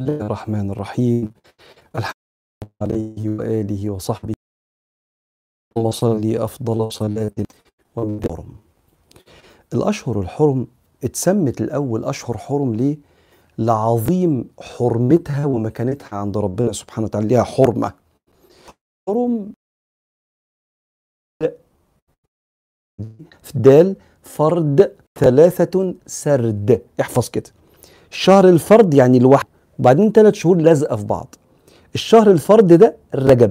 الله الرحمن الرحيم. الحمد عليه وآله وصحبه. وصلي أفضل صلاة ومحرم الأشهر الحرم اتسمت الأول أشهر حرم ليه؟ لعظيم حرمتها ومكانتها عند ربنا سبحانه وتعالى ليها حرمة. حرم دال فرد ثلاثة سرد. احفظ كده. شهر الفرد يعني الواحد وبعدين ثلاث شهور لازقة في بعض. الشهر الفرد ده الرجب.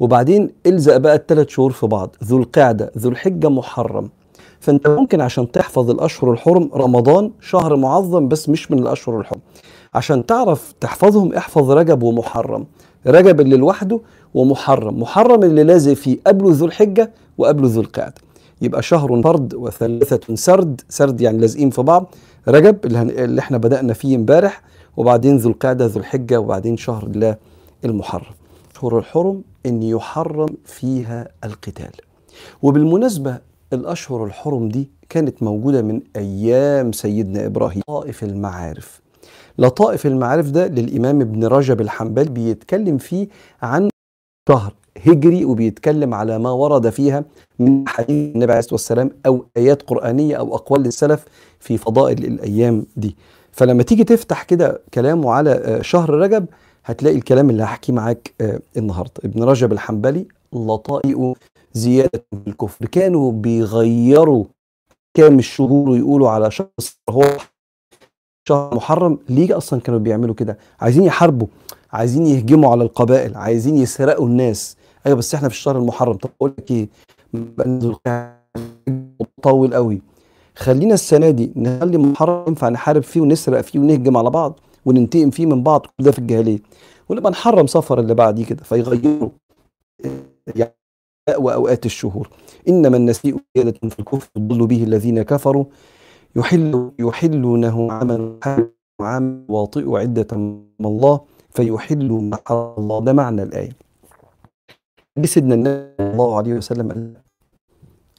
وبعدين الزق بقى الثلاث شهور في بعض. ذو القعدة ذو الحجة محرم. فانت ممكن عشان تحفظ الأشهر الحرم رمضان شهر معظم بس مش من الأشهر الحرم. عشان تعرف تحفظهم احفظ رجب ومحرم. رجب اللي لوحده ومحرم. محرم اللي لازق فيه قبله ذو الحجة وقبله ذو القعدة. يبقى شهر فرد وثلاثة سرد. سرد يعني لازقين في بعض. رجب اللي, هن... اللي إحنا بدأنا فيه امبارح وبعدين ذو القعدة ذو الحجة وبعدين شهر الله المحرم. شهور الحرم إن يحرم فيها القتال. وبالمناسبة الأشهر الحرم دي كانت موجودة من أيام سيدنا إبراهيم. طائف المعارف. لطائف المعارف ده للإمام ابن رجب الحنبلي بيتكلم فيه عن شهر هجري وبيتكلم على ما ورد فيها من حديث النبي عليه الصلاة والسلام أو آيات قرآنية أو أقوال للسلف في فضائل الأيام دي. فلما تيجي تفتح كده كلامه على شهر رجب هتلاقي الكلام اللي هحكيه معاك النهارده. ابن رجب الحنبلي لطائف زيادة في الكفر. كانوا بيغيروا كام الشهور ويقولوا على شهر هو شهر محرم. ليه أصلا كانوا بيعملوا كده؟ عايزين يحاربوا عايزين يهجموا على القبائل عايزين يسرقوا الناس. أيوه بس إحنا في الشهر المحرم. طب أقول لك إيه؟ طول قوي خلينا السنة دي نخلي محرم ينفع نحارب فيه ونسرق فيه ونهجم على بعض وننتقم فيه من بعض كل ده في الجاهلية. ونبقى نحرم سفر اللي بعديه كده فيغيروا يعني واوقات الشهور. إنما النسيء زيادة في الكفر يضل به الذين كفروا يحل يحلونه عاما عام واطئ عدة من الله فيحل ما الله. ده معنى الآية. جه سيدنا النبي صلى الله عليه وسلم قال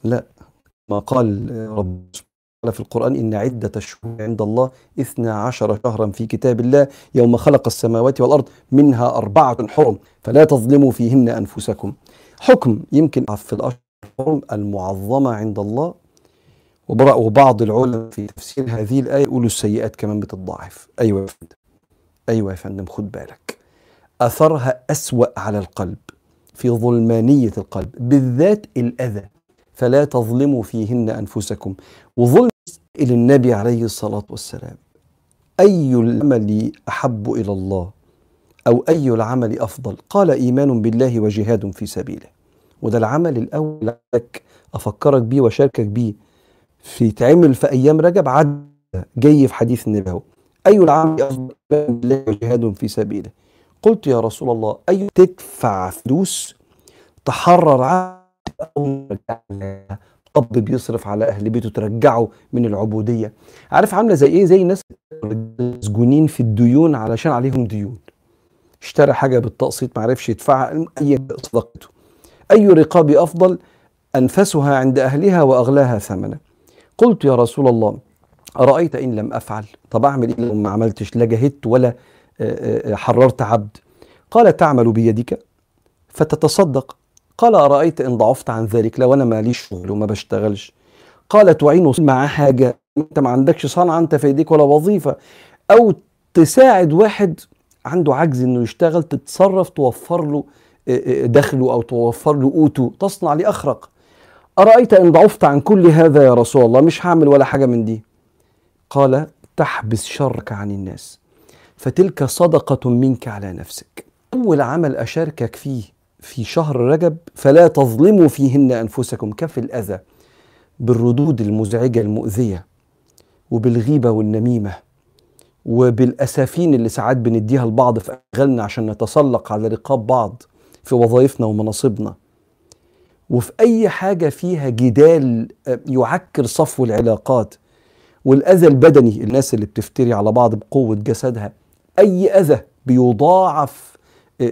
لا ما قال رب في القرآن إن عدة الشهور عند الله إثنى عشر شهرا في كتاب الله يوم خلق السماوات والأرض منها أربعة حرم فلا تظلموا فيهن أنفسكم. حكم يمكن في الأشهر المعظمة عند الله وبعض العلماء في تفسير هذه الآية يقولوا السيئات كمان بتتضاعف أيوة يا فندم. أيوة يا فندم خد بالك. أثرها أسوأ على القلب في ظلمانية القلب بالذات الأذى. فلا تظلموا فيهن أنفسكم. وظلم إلى النبي عليه الصلاة والسلام. أي العمل أحب إلى الله؟ أو أي العمل أفضل؟ قال إيمان بالله وجهاد في سبيله. وده العمل الأول لك أفكرك بيه وشاركك بيه. في تعمل في أيام رجب عد جاي في حديث النبي هو. أي العمل أفضل؟ بالله وجهاد في سبيله. قلت يا رسول الله أي تدفع فلوس تحرر أب بيصرف على أهل بيته ترجعه من العبودية. عارف عاملة زي إيه؟ زي الناس مسجونين في الديون علشان عليهم ديون. اشترى حاجة بالتقسيط معرفش يدفعها أي صدقته. أي رقاب أفضل أنفسها عند أهلها وأغلاها ثمنا قلت يا رسول الله أرأيت إن لم أفعل. طب أعمل إيه لو ما عملتش؟ لا جهدت ولا حررت عبد. قال تعمل بيدك فتتصدق. قال أرأيت إن ضعفت عن ذلك؟ لو أنا ماليش شغل وما بشتغلش. قال تعين مع حاجة. أنت ما عندكش صنعة أنت في إيديك ولا وظيفة. أو تساعد واحد عنده عجز إنه يشتغل تتصرف توفر له دخله أو توفر له قوته. تصنع لأخرق أرأيت إن ضعفت عن كل هذا يا رسول الله؟ مش هعمل ولا حاجة من دي. قال تحبس شرك عن الناس. فتلك صدقة منك على نفسك. أول عمل أشاركك فيه في شهر رجب فلا تظلموا فيهن أنفسكم كف الأذى بالردود المزعجة المؤذية وبالغيبة والنميمة وبالأسافين اللي ساعات بنديها لبعض في أشغالنا عشان نتسلق على رقاب بعض في وظائفنا ومناصبنا. وفي أي حاجة فيها جدال يعكر صفو العلاقات والأذى البدني الناس اللي بتفتري على بعض بقوة جسدها أي أذى بيضاعف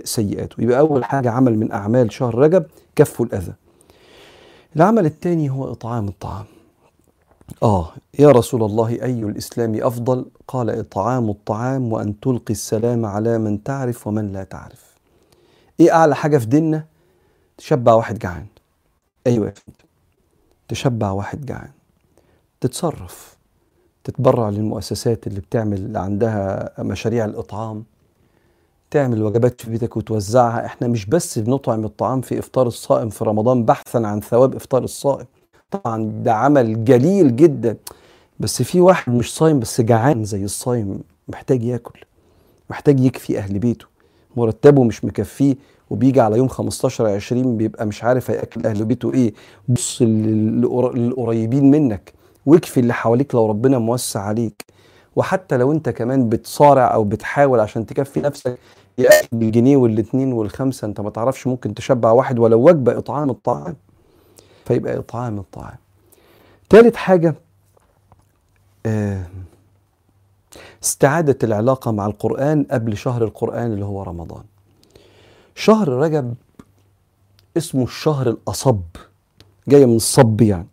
سيئاته. يبقى أول حاجة عمل من أعمال شهر رجب كف الأذى. العمل الثاني هو إطعام الطعام. آه يا رسول الله أي الإسلام أفضل؟ قال إطعام الطعام وأن تلقي السلام على من تعرف ومن لا تعرف. إيه أعلى حاجة في ديننا؟ تشبع واحد جعان. أيوة تشبع واحد جعان. تتصرف. تتبرع للمؤسسات اللي بتعمل عندها مشاريع الإطعام. تعمل وجبات في بيتك وتوزعها. إحنا مش بس بنطعم الطعام في إفطار الصائم في رمضان بحثا عن ثواب إفطار الصائم. طبعا ده عمل جليل جدا. بس في واحد مش صايم بس جعان زي الصايم محتاج ياكل محتاج يكفي أهل بيته. مرتبه مش مكفيه وبيجي على يوم 15 20 بيبقى مش عارف هياكل أهل بيته إيه. بص للقر- للقريبين منك واكفي اللي حواليك لو ربنا موسع عليك. وحتى لو أنت كمان بتصارع أو بتحاول عشان تكفي نفسك يا بالجنيه والاتنين والخمسة انت ما تعرفش ممكن تشبع واحد ولو وجبة إطعام الطعام فيبقى إطعام الطعام تالت حاجة آه، استعادة العلاقة مع القرآن قبل شهر القرآن اللي هو رمضان. شهر رجب اسمه الشهر الأصب جاية من الصب يعني.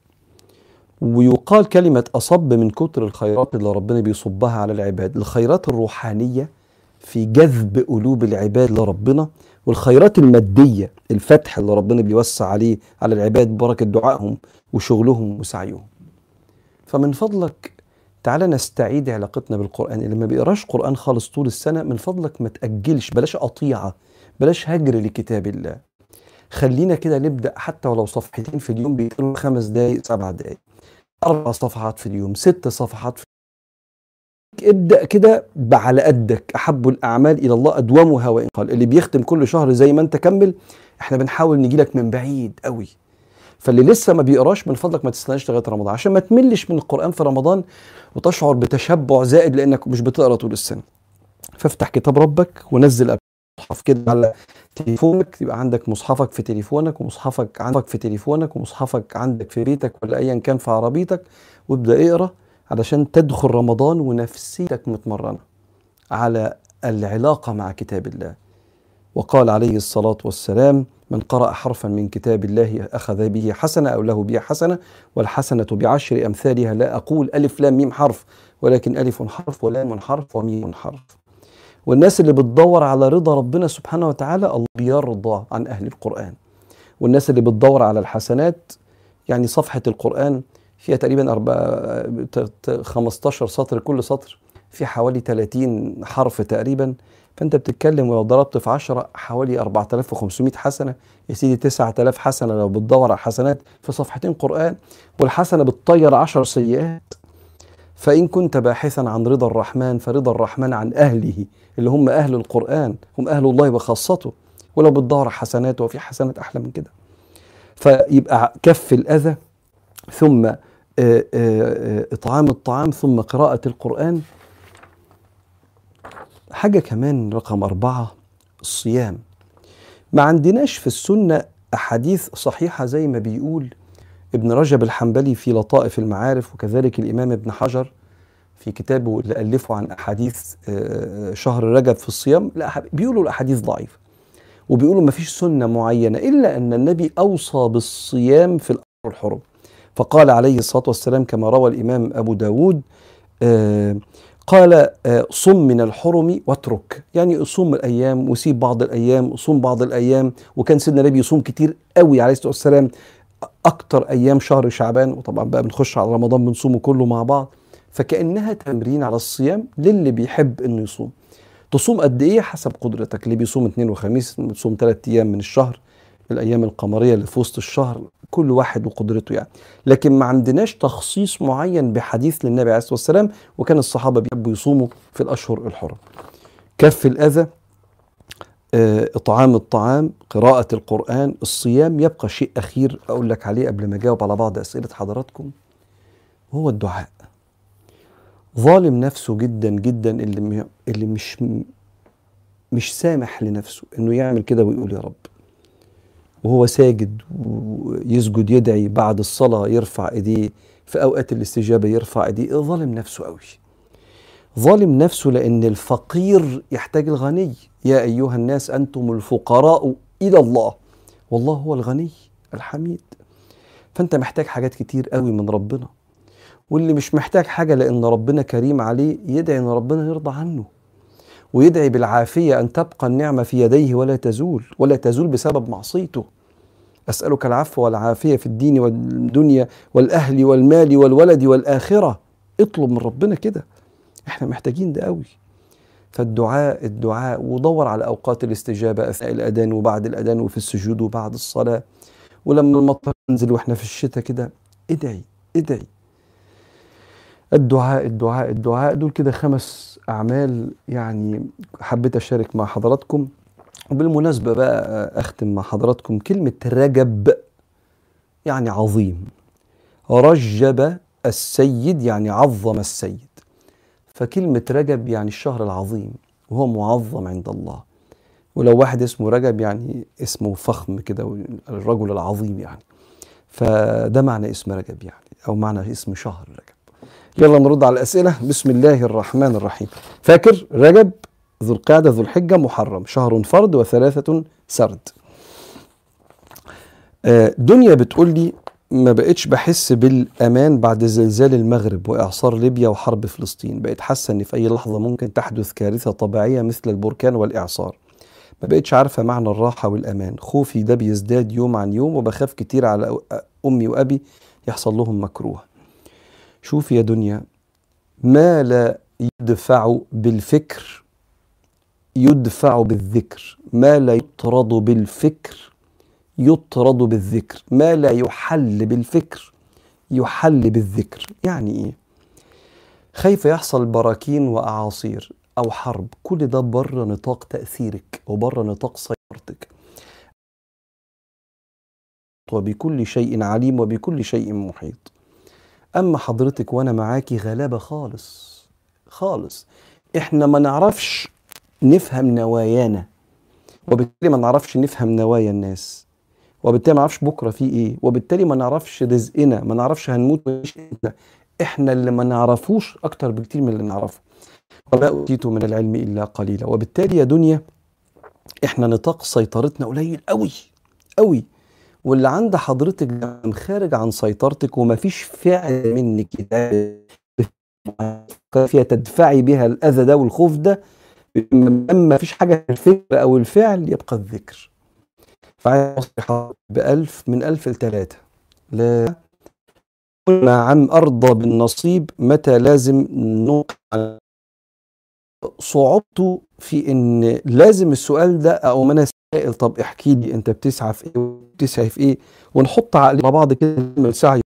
ويقال كلمة أصب من كتر الخيرات اللي ربنا بيصبها على العباد الخيرات الروحانية في جذب قلوب العباد لربنا والخيرات المادية الفتح اللي ربنا بيوسع عليه على العباد ببركة دعائهم وشغلهم وسعيهم. فمن فضلك تعالى نستعيد علاقتنا بالقرآن اللي ما بيقراش قرآن خالص طول السنة من فضلك ما تأجلش بلاش قطيعة بلاش هجر لكتاب الله. خلينا كده نبدأ حتى ولو صفحتين في اليوم بيقروا خمس دقايق سبع دقايق أربع صفحات في اليوم ست صفحات في ابدأ كده على قدك. أحب الأعمال إلى الله أدومها وإن قال اللي بيختم كل شهر زي ما أنت كمل إحنا بنحاول نجيلك من بعيد قوي فاللي لسه ما بيقراش من فضلك ما تستناش لغاية رمضان. عشان ما تملش من القرآن في رمضان وتشعر بتشبع زائد لأنك مش بتقرأ طول السنة. فافتح كتاب ربك ونزل مصحف كده على تليفونك. يبقى عندك مصحفك في تليفونك ومصحفك عندك في تليفونك ومصحفك عندك في بيتك ولا ايا كان في عربيتك وابدأ اقرأ. علشان تدخل رمضان ونفسيتك متمرنة على العلاقة مع كتاب الله. وقال عليه الصلاة والسلام من قرأ حرفا من كتاب الله أخذ به حسنة أو له به حسنة والحسنة بعشر أمثالها لا أقول ألف لام ميم حرف ولكن ألف حرف ولام حرف وميم حرف. والناس اللي بتدور على رضا ربنا سبحانه وتعالى الله بيرضى عن أهل القرآن. والناس اللي بتدور على الحسنات يعني صفحة القرآن فيها تقريبا أربعة 15 سطر كل سطر في حوالي 30 حرف تقريبا. فأنت بتتكلم ولو ضربت في 10 حوالي 4500 حسنة. يا سيدي 9000 حسنة لو بتدور على حسنات في صفحتين قرآن والحسنة بتطير 10 سيئات. فإن كنت باحثا عن رضا الرحمن فرضا الرحمن عن أهله اللي هم أهل القرآن هم أهل الله وخاصته. ولو بتدور على حسنات وفي حسنات أحلى من كده. فيبقى كف الأذى ثم آه، آه، آه، إطعام الطعام ثم قراءة القرآن. حاجة كمان رقم أربعة الصيام. ما عندناش في السنة أحاديث صحيحة زي ما بيقول ابن رجب الحنبلي في لطائف المعارف وكذلك الإمام ابن حجر في كتابه اللي ألفه عن أحاديث شهر رجب في الصيام. لا بيقولوا الأحاديث ضعيفة وبيقولوا ما فيش سنة معينة إلا أن النبي أوصى بالصيام في الأشهر الحرم. فقال عليه الصلاة والسلام كما روى الإمام أبو داود آه قال آه، صم من الحرم واترك. يعني صوم الأيام وسيب بعض الأيام صوم بعض الأيام. وكان سيدنا النبي يصوم كتير قوي عليه الصلاة والسلام أكتر أيام شهر شعبان. وطبعا بقى بنخش على رمضان بنصومه كله مع بعض. فكأنها تمرين على الصيام للي بيحب إنه يصوم. تصوم قد إيه؟ حسب قدرتك. اللي بيصوم اثنين وخميس بتصوم ثلاث أيام من الشهر. الأيام القمرية اللي في وسط الشهر كل واحد وقدرته يعني. لكن ما عندناش تخصيص معين بحديث للنبي عليه الصلاة والسلام وكان الصحابة بيحبوا يصوموا في الأشهر الحرم كف الأذى آه، إطعام الطعام قراءة القرآن الصيام يبقى شيء أخير أقول لك عليه قبل ما أجاوب على بعض أسئلة حضراتكم. وهو الدعاء. ظالم نفسه جدا جدا اللي اللي مش مش سامح لنفسه إنه يعمل كده ويقول يا رب. وهو ساجد ويسجد يدعي بعد الصلاة يرفع إيديه في أوقات الاستجابة يرفع إيديه. ظالم نفسه قوي ظالم نفسه لأن الفقير يحتاج الغني. يا أيها الناس أنتم الفقراء إلى الله. والله هو الغني الحميد. فأنت محتاج حاجات كتير قوي من ربنا. واللي مش محتاج حاجة لأن ربنا كريم عليه يدعي أن ربنا يرضى عنه. ويدعي بالعافية أن تبقى النعمة في يديه ولا تزول ولا تزول بسبب معصيته. أسألك العفو والعافية في الدين والدنيا والأهل والمال والولد والآخرة. اطلب من ربنا كده. إحنا محتاجين ده قوي فالدعاء الدعاء ودور على أوقات الاستجابة أثناء الأذان وبعد الأذان وفي السجود وبعد الصلاة. ولما المطر ينزل وإحنا في الشتاء كده ادعي ادعي. الدعاء الدعاء الدعاء دول كده خمس أعمال يعني حبيت أشارك مع حضراتكم. وبالمناسبة بقى أختم مع حضراتكم كلمة رجب يعني عظيم. رجب السيد يعني عظم السيد. فكلمة رجب يعني الشهر العظيم وهو معظم عند الله. ولو واحد اسمه رجب يعني اسمه فخم كده الرجل العظيم يعني. فده معنى اسم رجب يعني أو معنى اسم شهر رجب. يلا نرد على الأسئلة. بسم الله الرحمن الرحيم. فاكر رجب ذو القعدة ذو الحجة محرم شهر فرد وثلاثة سرد. آه، دنيا بتقول لي ما بقتش بحس بالأمان بعد زلزال المغرب وإعصار ليبيا وحرب فلسطين. بقيت حاسة إن في أي لحظة ممكن تحدث كارثة طبيعية مثل البركان والإعصار. ما بقتش عارفة معنى الراحة والأمان. خوفي ده بيزداد يوم عن يوم وبخاف كتير على أمي وأبي يحصل لهم مكروه. شوف يا دنيا ما لا يدفع بالفكر يدفع بالذكر. ما لا يطرد بالفكر يطرد بالذكر. ما لا يحل بالفكر يحل بالذكر. يعني إيه؟ خايف يحصل براكين وأعاصير أو حرب. كل ده بره نطاق تأثيرك وبره نطاق سيطرتك. وبكل شيء عليم وبكل شيء محيط. أما حضرتك وأنا معاكي غلابة خالص خالص. إحنا ما نعرفش نفهم نوايانا وبالتالي ما نعرفش نفهم نوايا الناس وبالتالي ما نعرفش بكرة في إيه وبالتالي ما نعرفش رزقنا ما نعرفش هنموت إمتى إحنا. اللي ما نعرفوش أكتر بكتير من اللي نعرفه. وما اوتيتوا من العلم إلا قليلا. وبالتالي يا دنيا إحنا نطاق سيطرتنا قليل قوي قوي واللي عند حضرتك خارج عن سيطرتك ومفيش فعل منك فيها تدفعي بها الأذى ده والخوف ده اما فيش حاجة في الفكر أو الفعل يبقى الذكر. فعايز بألف من ألف لثلاثة لا ما عم أرضى بالنصيب متى لازم نوقع صعوبته في إن لازم السؤال ده أو أنا سائل طب احكي لي أنت بتسعى في إيه وبتسعي في إيه؟ ونحط مع بعض كده من سعي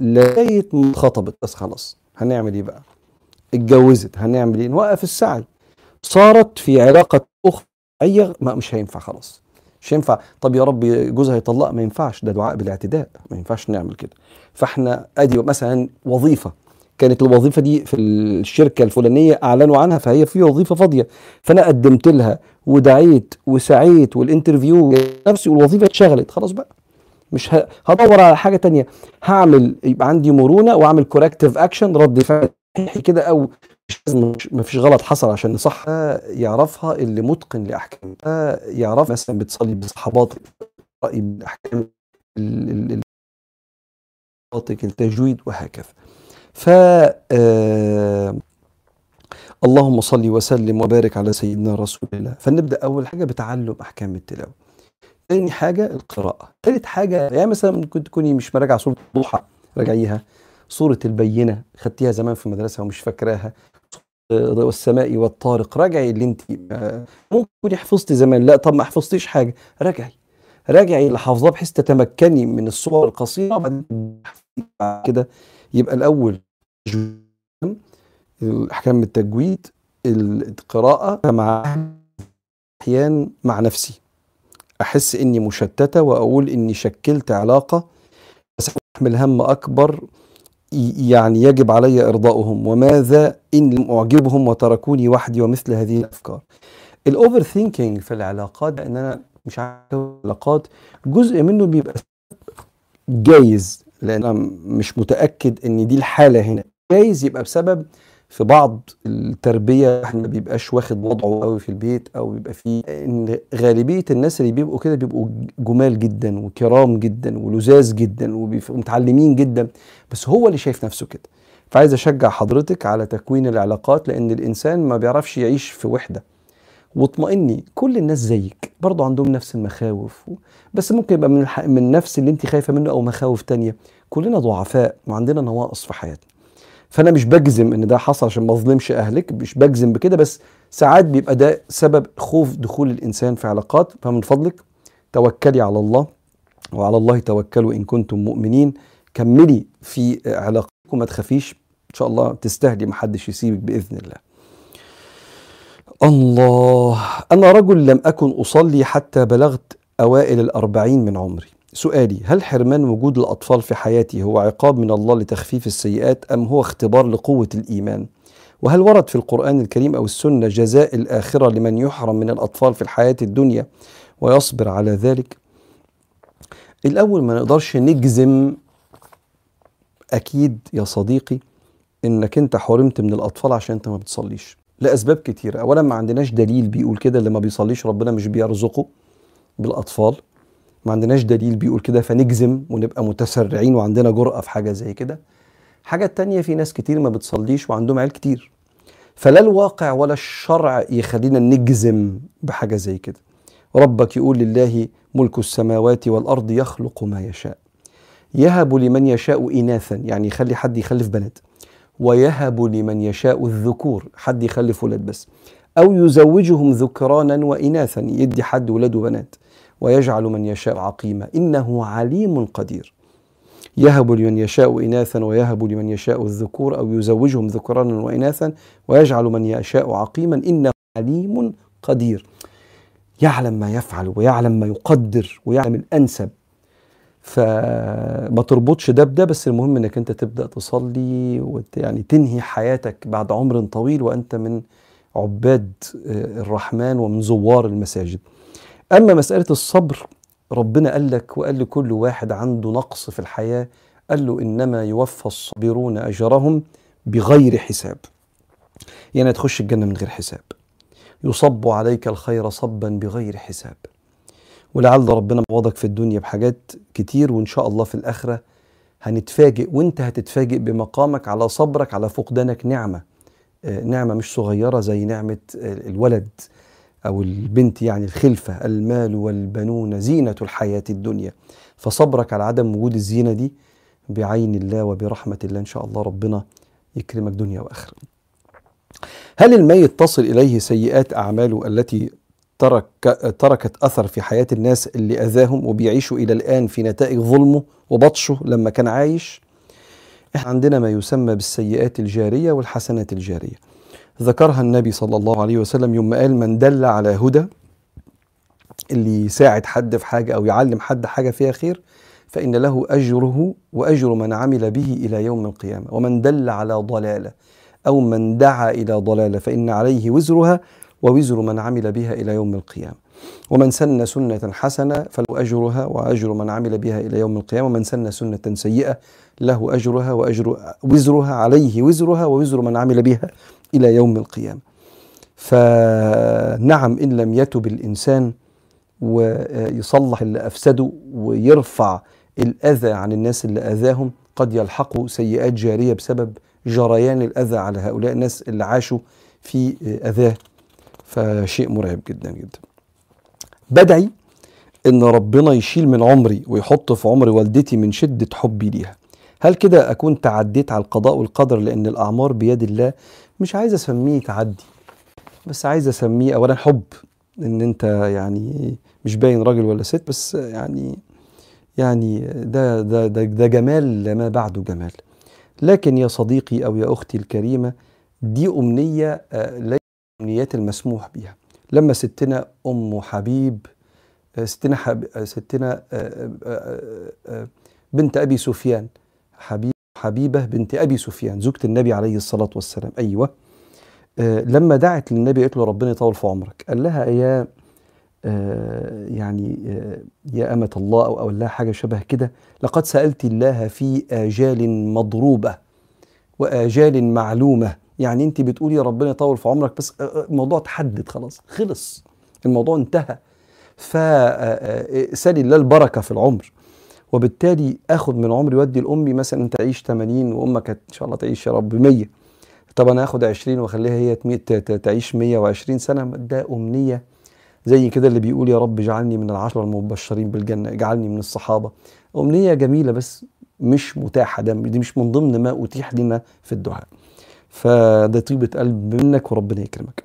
لغاية ما اتخطبت بس خلاص هنعمل إيه بقى؟ اتجوزت هنعمل إيه؟ نوقف السعي. صارت في علاقة أخرى مش هينفع خلاص. مش هينفع طب يا رب جوزها يطلق ما ينفعش ده دعاء بالاعتداء. ما ينفعش نعمل كده. فاحنا ادي مثلا وظيفة. كانت الوظيفة دي في الشركة الفلانية اعلنوا عنها فهي في وظيفة فاضية. فانا قدمت لها ودعيت وسعيت والانترفيو نفسي والوظيفة اتشغلت. خلاص بقى. مش هدور على حاجة تانية. هعمل يبقى عندي مرونة واعمل corrective action رد فعل كده أو ما فيش غلط حصل عشان نصح يعرفها اللي متقن لاحكام يعرف مثلا بتصلي بصحابات رأي بالاحكام التجويد وهكذا. ف آه اللهم صل وسلم وبارك على سيدنا رسول الله. فنبدأ أول حاجة بتعلم أحكام التلاوة. تاني حاجة القراءة. ثالث حاجة يعني مثلا ممكن تكوني مش مراجعة سوره الضحى راجعيها. سوره البينة خدتيها زمان في المدرسة ومش فاكراها. والسماء والطارق راجعي اللي انت ممكن تكوني حفظتي زمان. لا طب ما حفظتيش حاجة. راجعي. راجعي اللي حافظاه بحيث تتمكني من الصور القصيرة وبعدين كده يبقى الأول احكام التجويد القراءة مع أحيان مع نفسي. أحس إني مشتتة وأقول إني شكلت علاقة بس احمل هم أكبر يعني يجب علي إرضاؤهم وماذا إن لم أعجبهم وتركوني وحدي ومثل هذه الأفكار؟ ال overthinking في العلاقات ان أنا مش عارف العلاقات جزء منه بيبقى جايز لأن أنا مش متأكد إن دي الحالة هنا. جايز يبقى بسبب في بعض التربية إحنا ما بيبقاش واخد وضعه قوي في البيت أو بيبقى فيه إن غالبية الناس اللي بيبقوا كده بيبقوا جمال جدا وكرام جدا ولزاز جدا ومتعلمين جدا. بس هو اللي شايف نفسه كده. فعايز أشجع حضرتك على تكوين العلاقات لأن الإنسان ما بيعرفش يعيش في وحدة. واطمئني كل الناس زيك برضه عندهم نفس المخاوف. بس ممكن يبقى من. من نفس اللي أنت خايفة منه أو مخاوف تانية. كلنا ضعفاء وعندنا نواقص في حياتنا. فأنا مش بجزم إن ده حصل عشان ما أظلمش أهلك مش بجزم بكده بس ساعات بيبقى ده سبب خوف دخول الإنسان في علاقات. فمن فضلك توكلي على الله وعلى الله توكلوا إن كنتم مؤمنين. كملي في علاقتكم ما تخافيش إن شاء الله تستهدي محدش يسيبك بإذن الله. الله أنا رجل لم أكن أصلي حتى بلغت أوائل الأربعين من عمري. سؤالي هل حرمان وجود الأطفال في حياتي هو عقاب من الله لتخفيف السيئات أم هو اختبار لقوة الإيمان؟ وهل ورد في القرآن الكريم أو السنة جزاء الآخرة لمن يحرم من الأطفال في الحياة الدنيا ويصبر على ذلك؟ الأول ما نقدرش نجزم أكيد يا صديقي إنك أنت حرمت من الأطفال عشان أنت ما بتصليش. لأسباب كتيرة. اولا ما عندناش دليل بيقول كده اللي ما بيصليش ربنا مش بيرزقه بالأطفال. ما عندناش دليل بيقول كده فنجزم ونبقى متسرعين وعندنا جرأة في حاجة زي كده. حاجة تانية في ناس كتير ما بتصليش وعندهم عيال كتير. فلا الواقع ولا الشرع يخلينا نجزم بحاجة زي كده. ربك يقول لله ملك السماوات والأرض يخلق ما يشاء. يهب لمن يشاء إناثا يعني يخلي حد يخلف بنات. ويهب لمن يشاء الذكور حد يخلف ولاد بس. أو يزوجهم ذكرانا وإناثا يدي حد ولاد وبنات ويجعل من يشاء عقيما. إنه عليم قدير. يهب لمن يشاء إناثا ويهب لمن يشاء الذكور أو يزوجهم ذكرانا وإناثا ويجعل من يشاء عقيما. إنه عليم قدير. يعلم ما يفعل ويعلم ما يقدر ويعلم الأنسب. فما تربطش ده بده بس المهم إنك أنت تبدأ تصلي يعني تنهي حياتك بعد عمر طويل وأنت من عباد الرحمن ومن زوار المساجد. أما مسألة الصبر ربنا قال لك وقال لكل واحد عنده نقص في الحياة قال له إنما يوفى الصابرون أجرهم بغير حساب. يعني تخش الجنة من غير حساب. يصب عليك الخير صبا بغير حساب. ولعل ربنا معوضك في الدنيا بحاجات كتير وإن شاء الله في الآخرة هنتفاجئ وإنت هتتفاجئ بمقامك على صبرك على فقدانك نعمة نعمة مش صغيرة زي نعمة الولد أو البنت يعني الخلفة المال والبنون زينة الحياة الدنيا. فصبرك على عدم وجود الزينة دي بعين الله وبرحمة الله. إن شاء الله ربنا يكرمك دنيا وآخرة. هل الميت تصل إليه سيئات أعماله التي ترك تركت أثر في حياة الناس اللي أذاهم وبيعيشوا إلى الآن في نتائج ظلمه وبطشه لما كان عايش؟ إحنا عندنا ما يسمى بالسيئات الجارية والحسنات الجارية. ذكرها النبي صلى الله عليه وسلم يوم قال من دل على هدى اللي يساعد حد في حاجة أو يعلم حد حاجة فيها خير فإن له أجره وأجر من عمل به إلى يوم القيامة. ومن دل على ضلالة أو من دعا إلى ضلالة فإن عليه وزرها ووزر من عمل بها إلى يوم القيامة. ومن سن سنة حسنة فله أجرها وأجر من عمل بها إلى يوم القيامة. ومن سن سنة سيئة له أجرها وأجر وزرها عليه وزرها ووزر من عمل بها إلى يوم القيامة. فنعم إن لم يتب الإنسان ويصلح اللي أفسده ويرفع الأذى عن الناس اللي أذاهم قد يلحقوا سيئات جارية بسبب جريان الأذى على هؤلاء الناس اللي عاشوا في أذاه. فشيء مرعب جدا جدا. بدعي إن ربنا يشيل من عمري ويحط في عمر والدتي من شدة حبي ليها. هل كده أكون تعديت على القضاء والقدر؟ لأن الأعمار بيد الله مش عايز أسميه تعدي بس عايز أسميه اولا حب إن أنت يعني مش باين راجل ولا ست بس يعني يعني ده ده ده, ده جمال ما بعده جمال. لكن يا صديقي أو يا أختي الكريمة دي أمنية ليست الأمنيات المسموح بها لما ستنا أم حبيب ستنا حب ستنا بنت أبي سفيان حبيب حبيبة بنت أبي سفيان زوجة النبي عليه الصلاة والسلام. أيوه. لما دعت للنبي قالت له ربنا يطول في عمرك. قال لها يا يعني يا أمة الله أو أقول لها حاجة شبه كده. لقد سألت الله في آجال مضروبة وآجال معلومة. يعني أنت بتقولي يا ربنا يطول في عمرك بس آه، آه، الموضوع تحدد خلاص خلص. الموضوع انتهى. فسالي الله البركة في العمر. وبالتالي آخد من عمري وأدي لأمي مثلا تعيش 80 وأمك إن شاء الله تعيش يا رب 100 طب أنا آخد 20 وأخليها هي تعيش 120 سنة. ده أمنية زي كده اللي بيقول يا رب اجعلني من العشرة المبشرين بالجنة اجعلني من الصحابة. أمنية جميلة بس مش متاحة ده دي مش من ضمن ما أتيح لنا في الدعاء. فده طيبة قلب منك وربنا يكرمك.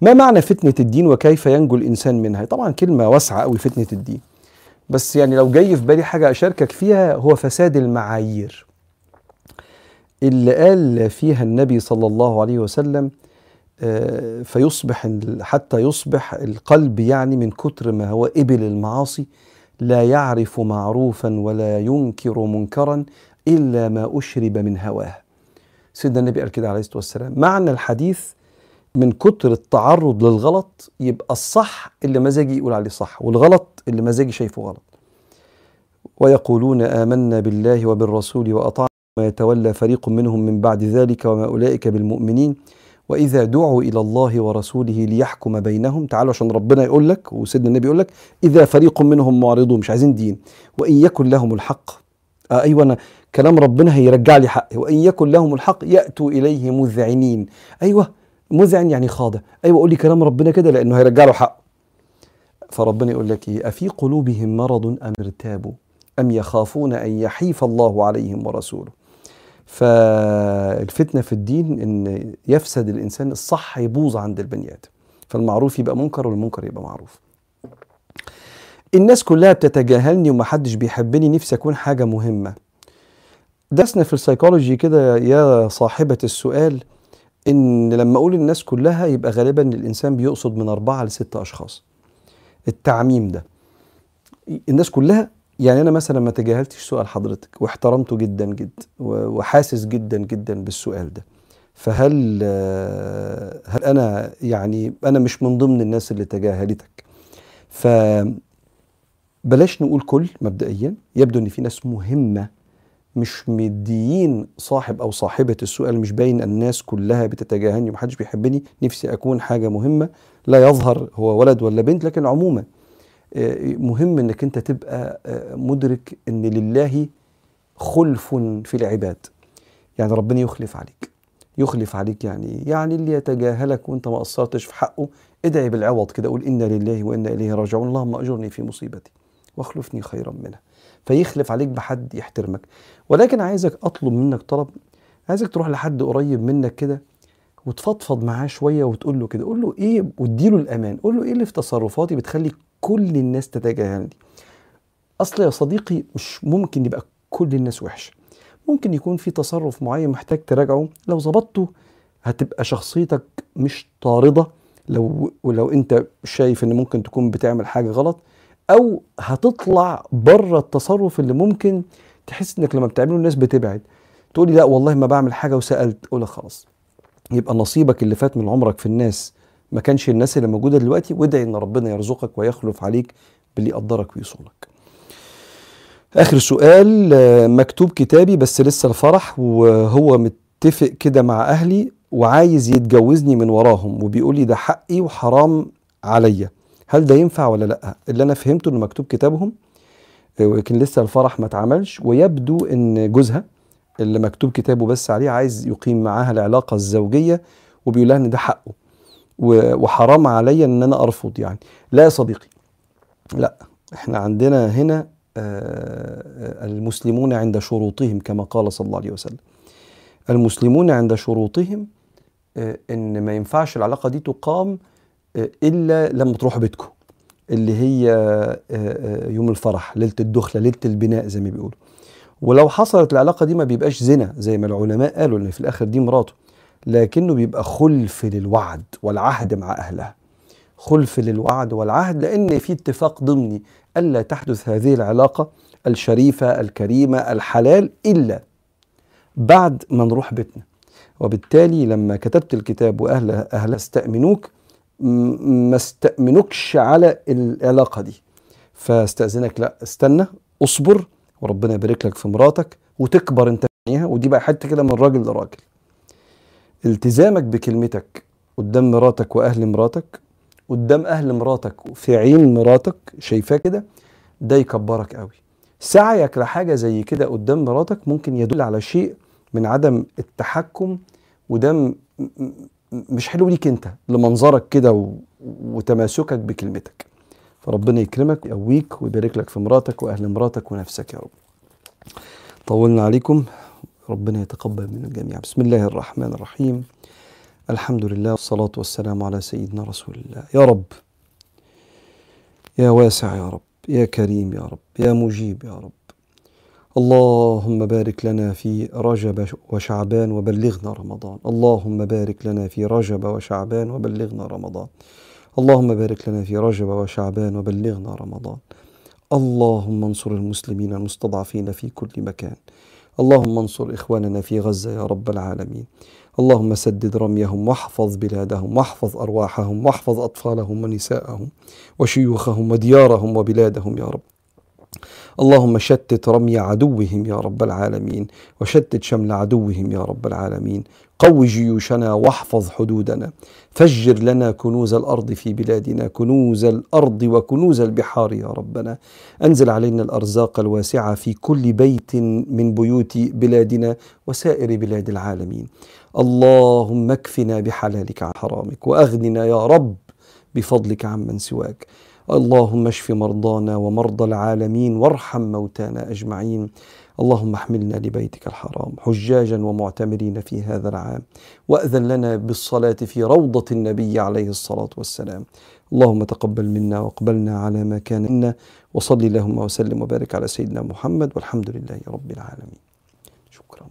ما معنى فتنة الدين وكيف ينجو الإنسان منها؟ طبعا كلمة واسعة قوي فتنة الدين. بس يعني لو جاي في بالي حاجة أشاركك فيها هو فساد المعايير. اللي قال فيها النبي صلى الله عليه وسلم آه، فيصبح حتى يصبح القلب يعني من كتر ما هو إبل المعاصي لا يعرف معروفا ولا ينكر منكرا إلا ما أشرب من هواه. سيدنا النبي قال كده عليه الصلاة والسلام. معنى الحديث من كتر التعرض للغلط يبقى الصح اللي مزاجي يقول عليه صح والغلط اللي مزاجي شايفه غلط. ويقولون آمنا بالله وبالرسول وأطعنا ويتولى فريق منهم من بعد ذلك وما أولئك بالمؤمنين. وإذا دعوا إلى الله ورسوله ليحكم بينهم تعالوا عشان ربنا يقول لك وسيدنا النبي يقول لك إذا فريق منهم معرضون مش عايزين دين. وإن يكن لهم الحق آه أيوه أنا كلام ربنا هيرجع لي حقي. وإن يكن لهم الحق يأتوا إليه مذعنين. أيوه مذعن يعني خاضع. أيوه قول لي كلام ربنا كده لأنه هيرجع له حقه. فربنا يقول لك إيه؟ أفي قلوبهم مرض أم ارتابوا؟ أم يخافون أن يحيف الله عليهم ورسوله؟ فالفتنة في الدين إن يفسد الإنسان الصح يبوظ عند البني آدم. فالمعروف يبقى منكر والمنكر يبقى معروف. الناس كلها بتتجاهلني ومحدش بيحبني نفسي أكون حاجة مهمة. درسنا في السيكولوجي كده يا صاحبة السؤال إن لما أقول الناس كلها يبقى غالبا الإنسان بيقصد من أربعة لست أشخاص. التعميم ده. الناس كلها يعني أنا مثلا ما تجاهلتش سؤال حضرتك واحترمته جدا جدا وحاسس جدا جدا بالسؤال ده. فهل هل أنا يعني أنا مش من ضمن الناس اللي تجاهلتك؟ ف بلاش نقول كل مبدئيا يبدو إن في ناس مهمة مش مديين صاحب أو صاحبة السؤال مش باين الناس كلها بتتجاهلني ومحدش بيحبني. نفسي أكون حاجة مهمة. لا يظهر هو ولد ولا بنت لكن عموما مهم إنك أنت تبقى آه، مدرك إن لله خلف في العباد. يعني ربنا يخلف عليك. يخلف عليك يعني يعني اللي يتجاهلك وأنت ما قصرتش في حقه. ادعي بالعوض كده قول إنا لله وإنا إليه راجعون. اللهم أجرني في مصيبتي واخلفني خيرا منها. فيخلف عليك بحد يحترمك. ولكن عايزك أطلب منك طلب عايزك تروح لحد قريب منك كده وتفضفض معاه شوية وتقول له كده. قول له إيه واديله الأمان. قول له إيه اللي في تصرفاتي بتخلي كل الناس تتجاهلني أصل يا صديقي مش ممكن يبقى كل الناس وحشة. ممكن يكون في تصرف معين محتاج تراجعه. لو ظبطته هتبقى شخصيتك مش طارده. لو ولو أنت شايف إن ممكن تكون بتعمل حاجة غلط أو هتطلع بره التصرف اللي ممكن تحس إنك لما بتعمله الناس بتبعد. تقولي لا والله ما بعمل حاجة وسألت. أقول خلاص. يبقى نصيبك اللي فات من عمرك في الناس ما كانش الناس اللي موجودة دلوقتي وادعي إن ربنا يرزقك ويخلف عليك باللي يقدرك ويصونك. آخر سؤال مكتوب كتابي بس لسه الفرح وهو متفق كده مع أهلي وعايز يتجوزني من وراهم وبيقول لي ده حقي وحرام عليا. هل ده ينفع ولا لأ؟ اللي أنا فهمته انه مكتوب كتابهم ولكن لسه الفرح ما اتعملش ويبدو إن جوزها اللي مكتوب كتابه بس عليه عايز يقيم معاها العلاقة الزوجية وبيقول لها إن ده حقه وحرام عليا إن أنا أرفض يعني. لا يا صديقي لأ إحنا عندنا هنا آه، المسلمون عند شروطهم كما قال صلى الله عليه وسلم. المسلمون عند شروطهم آه، إن ما ينفعش العلاقة دي تقام آه، إلا لما تروحوا بيتكم اللي هي يوم الفرح ليلة الدخلة ليلة البناء زي ما بيقولوا. ولو حصلت العلاقة دي ما بيبقاش زنا زي ما العلماء قالوا ان في الآخر دي مراته. لكنه بيبقى خلف للوعد والعهد مع أهلها. خلف للوعد والعهد لأن في اتفاق ضمني. ألا تحدث هذه العلاقة الشريفة الكريمة الحلال إلا بعد ما نروح بيتنا. وبالتالي لما كتبت الكتاب وأهل أهلها استأمنوك ما استأمنوكش على العلاقة دي. فاستأذنك لا استنى اصبر وربنا يبارك لك في مراتك وتكبر انت ودي بقى حتة كده من راجل لراجل. التزامك بكلمتك قدام مراتك وأهل مراتك قدام أهل مراتك في عين مراتك شايفاه كده ده يكبرك قوي. سعيك لحاجة زي كده قدام مراتك ممكن يدل على شيء من عدم التحكم وده مش حلو ليك انت لمنظرك كده و- وتماسكك بكلمتك. فربنا يكرمك ويقويك ويبارك لك في مراتك وأهل مراتك ونفسك يا رب. طولنا عليكم. ربنا يتقبل من الجميع. بسم الله الرحمن الرحيم. الحمد لله والصلاة والسلام على سيدنا رسول الله. يا رب يا واسع يا رب يا كريم يا رب يا مجيب يا رب. اللهم بارك لنا في رجب وشعبان وبلغنا رمضان. اللهم بارك لنا في رجب وشعبان وبلغنا رمضان. اللهم بارك لنا في رجب وشعبان وبلغنا رمضان. اللهم انصر المسلمين المستضعفين في كل مكان. اللهم انصر إخواننا في غزة يا رب العالمين. اللهم سدد رميهم واحفظ بلادهم واحفظ أرواحهم واحفظ أطفالهم ونساءهم وشيوخهم وديارهم وبلادهم يا رب. اللهم شتت رمي عدوهم يا رب العالمين وشتت شمل عدوهم يا رب العالمين. قو جيوشنا واحفظ حدودنا. فجر لنا كنوز الأرض في بلادنا كنوز الأرض وكنوز البحار يا ربنا. أنزل علينا الأرزاق الواسعة في كل بيت من بيوت بلادنا وسائر بلاد العالمين. اللهم اكفنا بحلالك عن حرامك وأغننا يا رب بفضلك عمن سواك. اللهم اشف مرضانا ومرضى العالمين وارحم موتانا أجمعين. اللهم احملنا لبيتك الحرام حجاجا ومعتمرين في هذا العام وأذن لنا بالصلاة في روضة النبي عليه الصلاة والسلام. اللهم تقبل منا واقبلنا على ما كان منا وصل اللهم وسلم وبارك على سيدنا محمد والحمد لله رب العالمين. شكرا.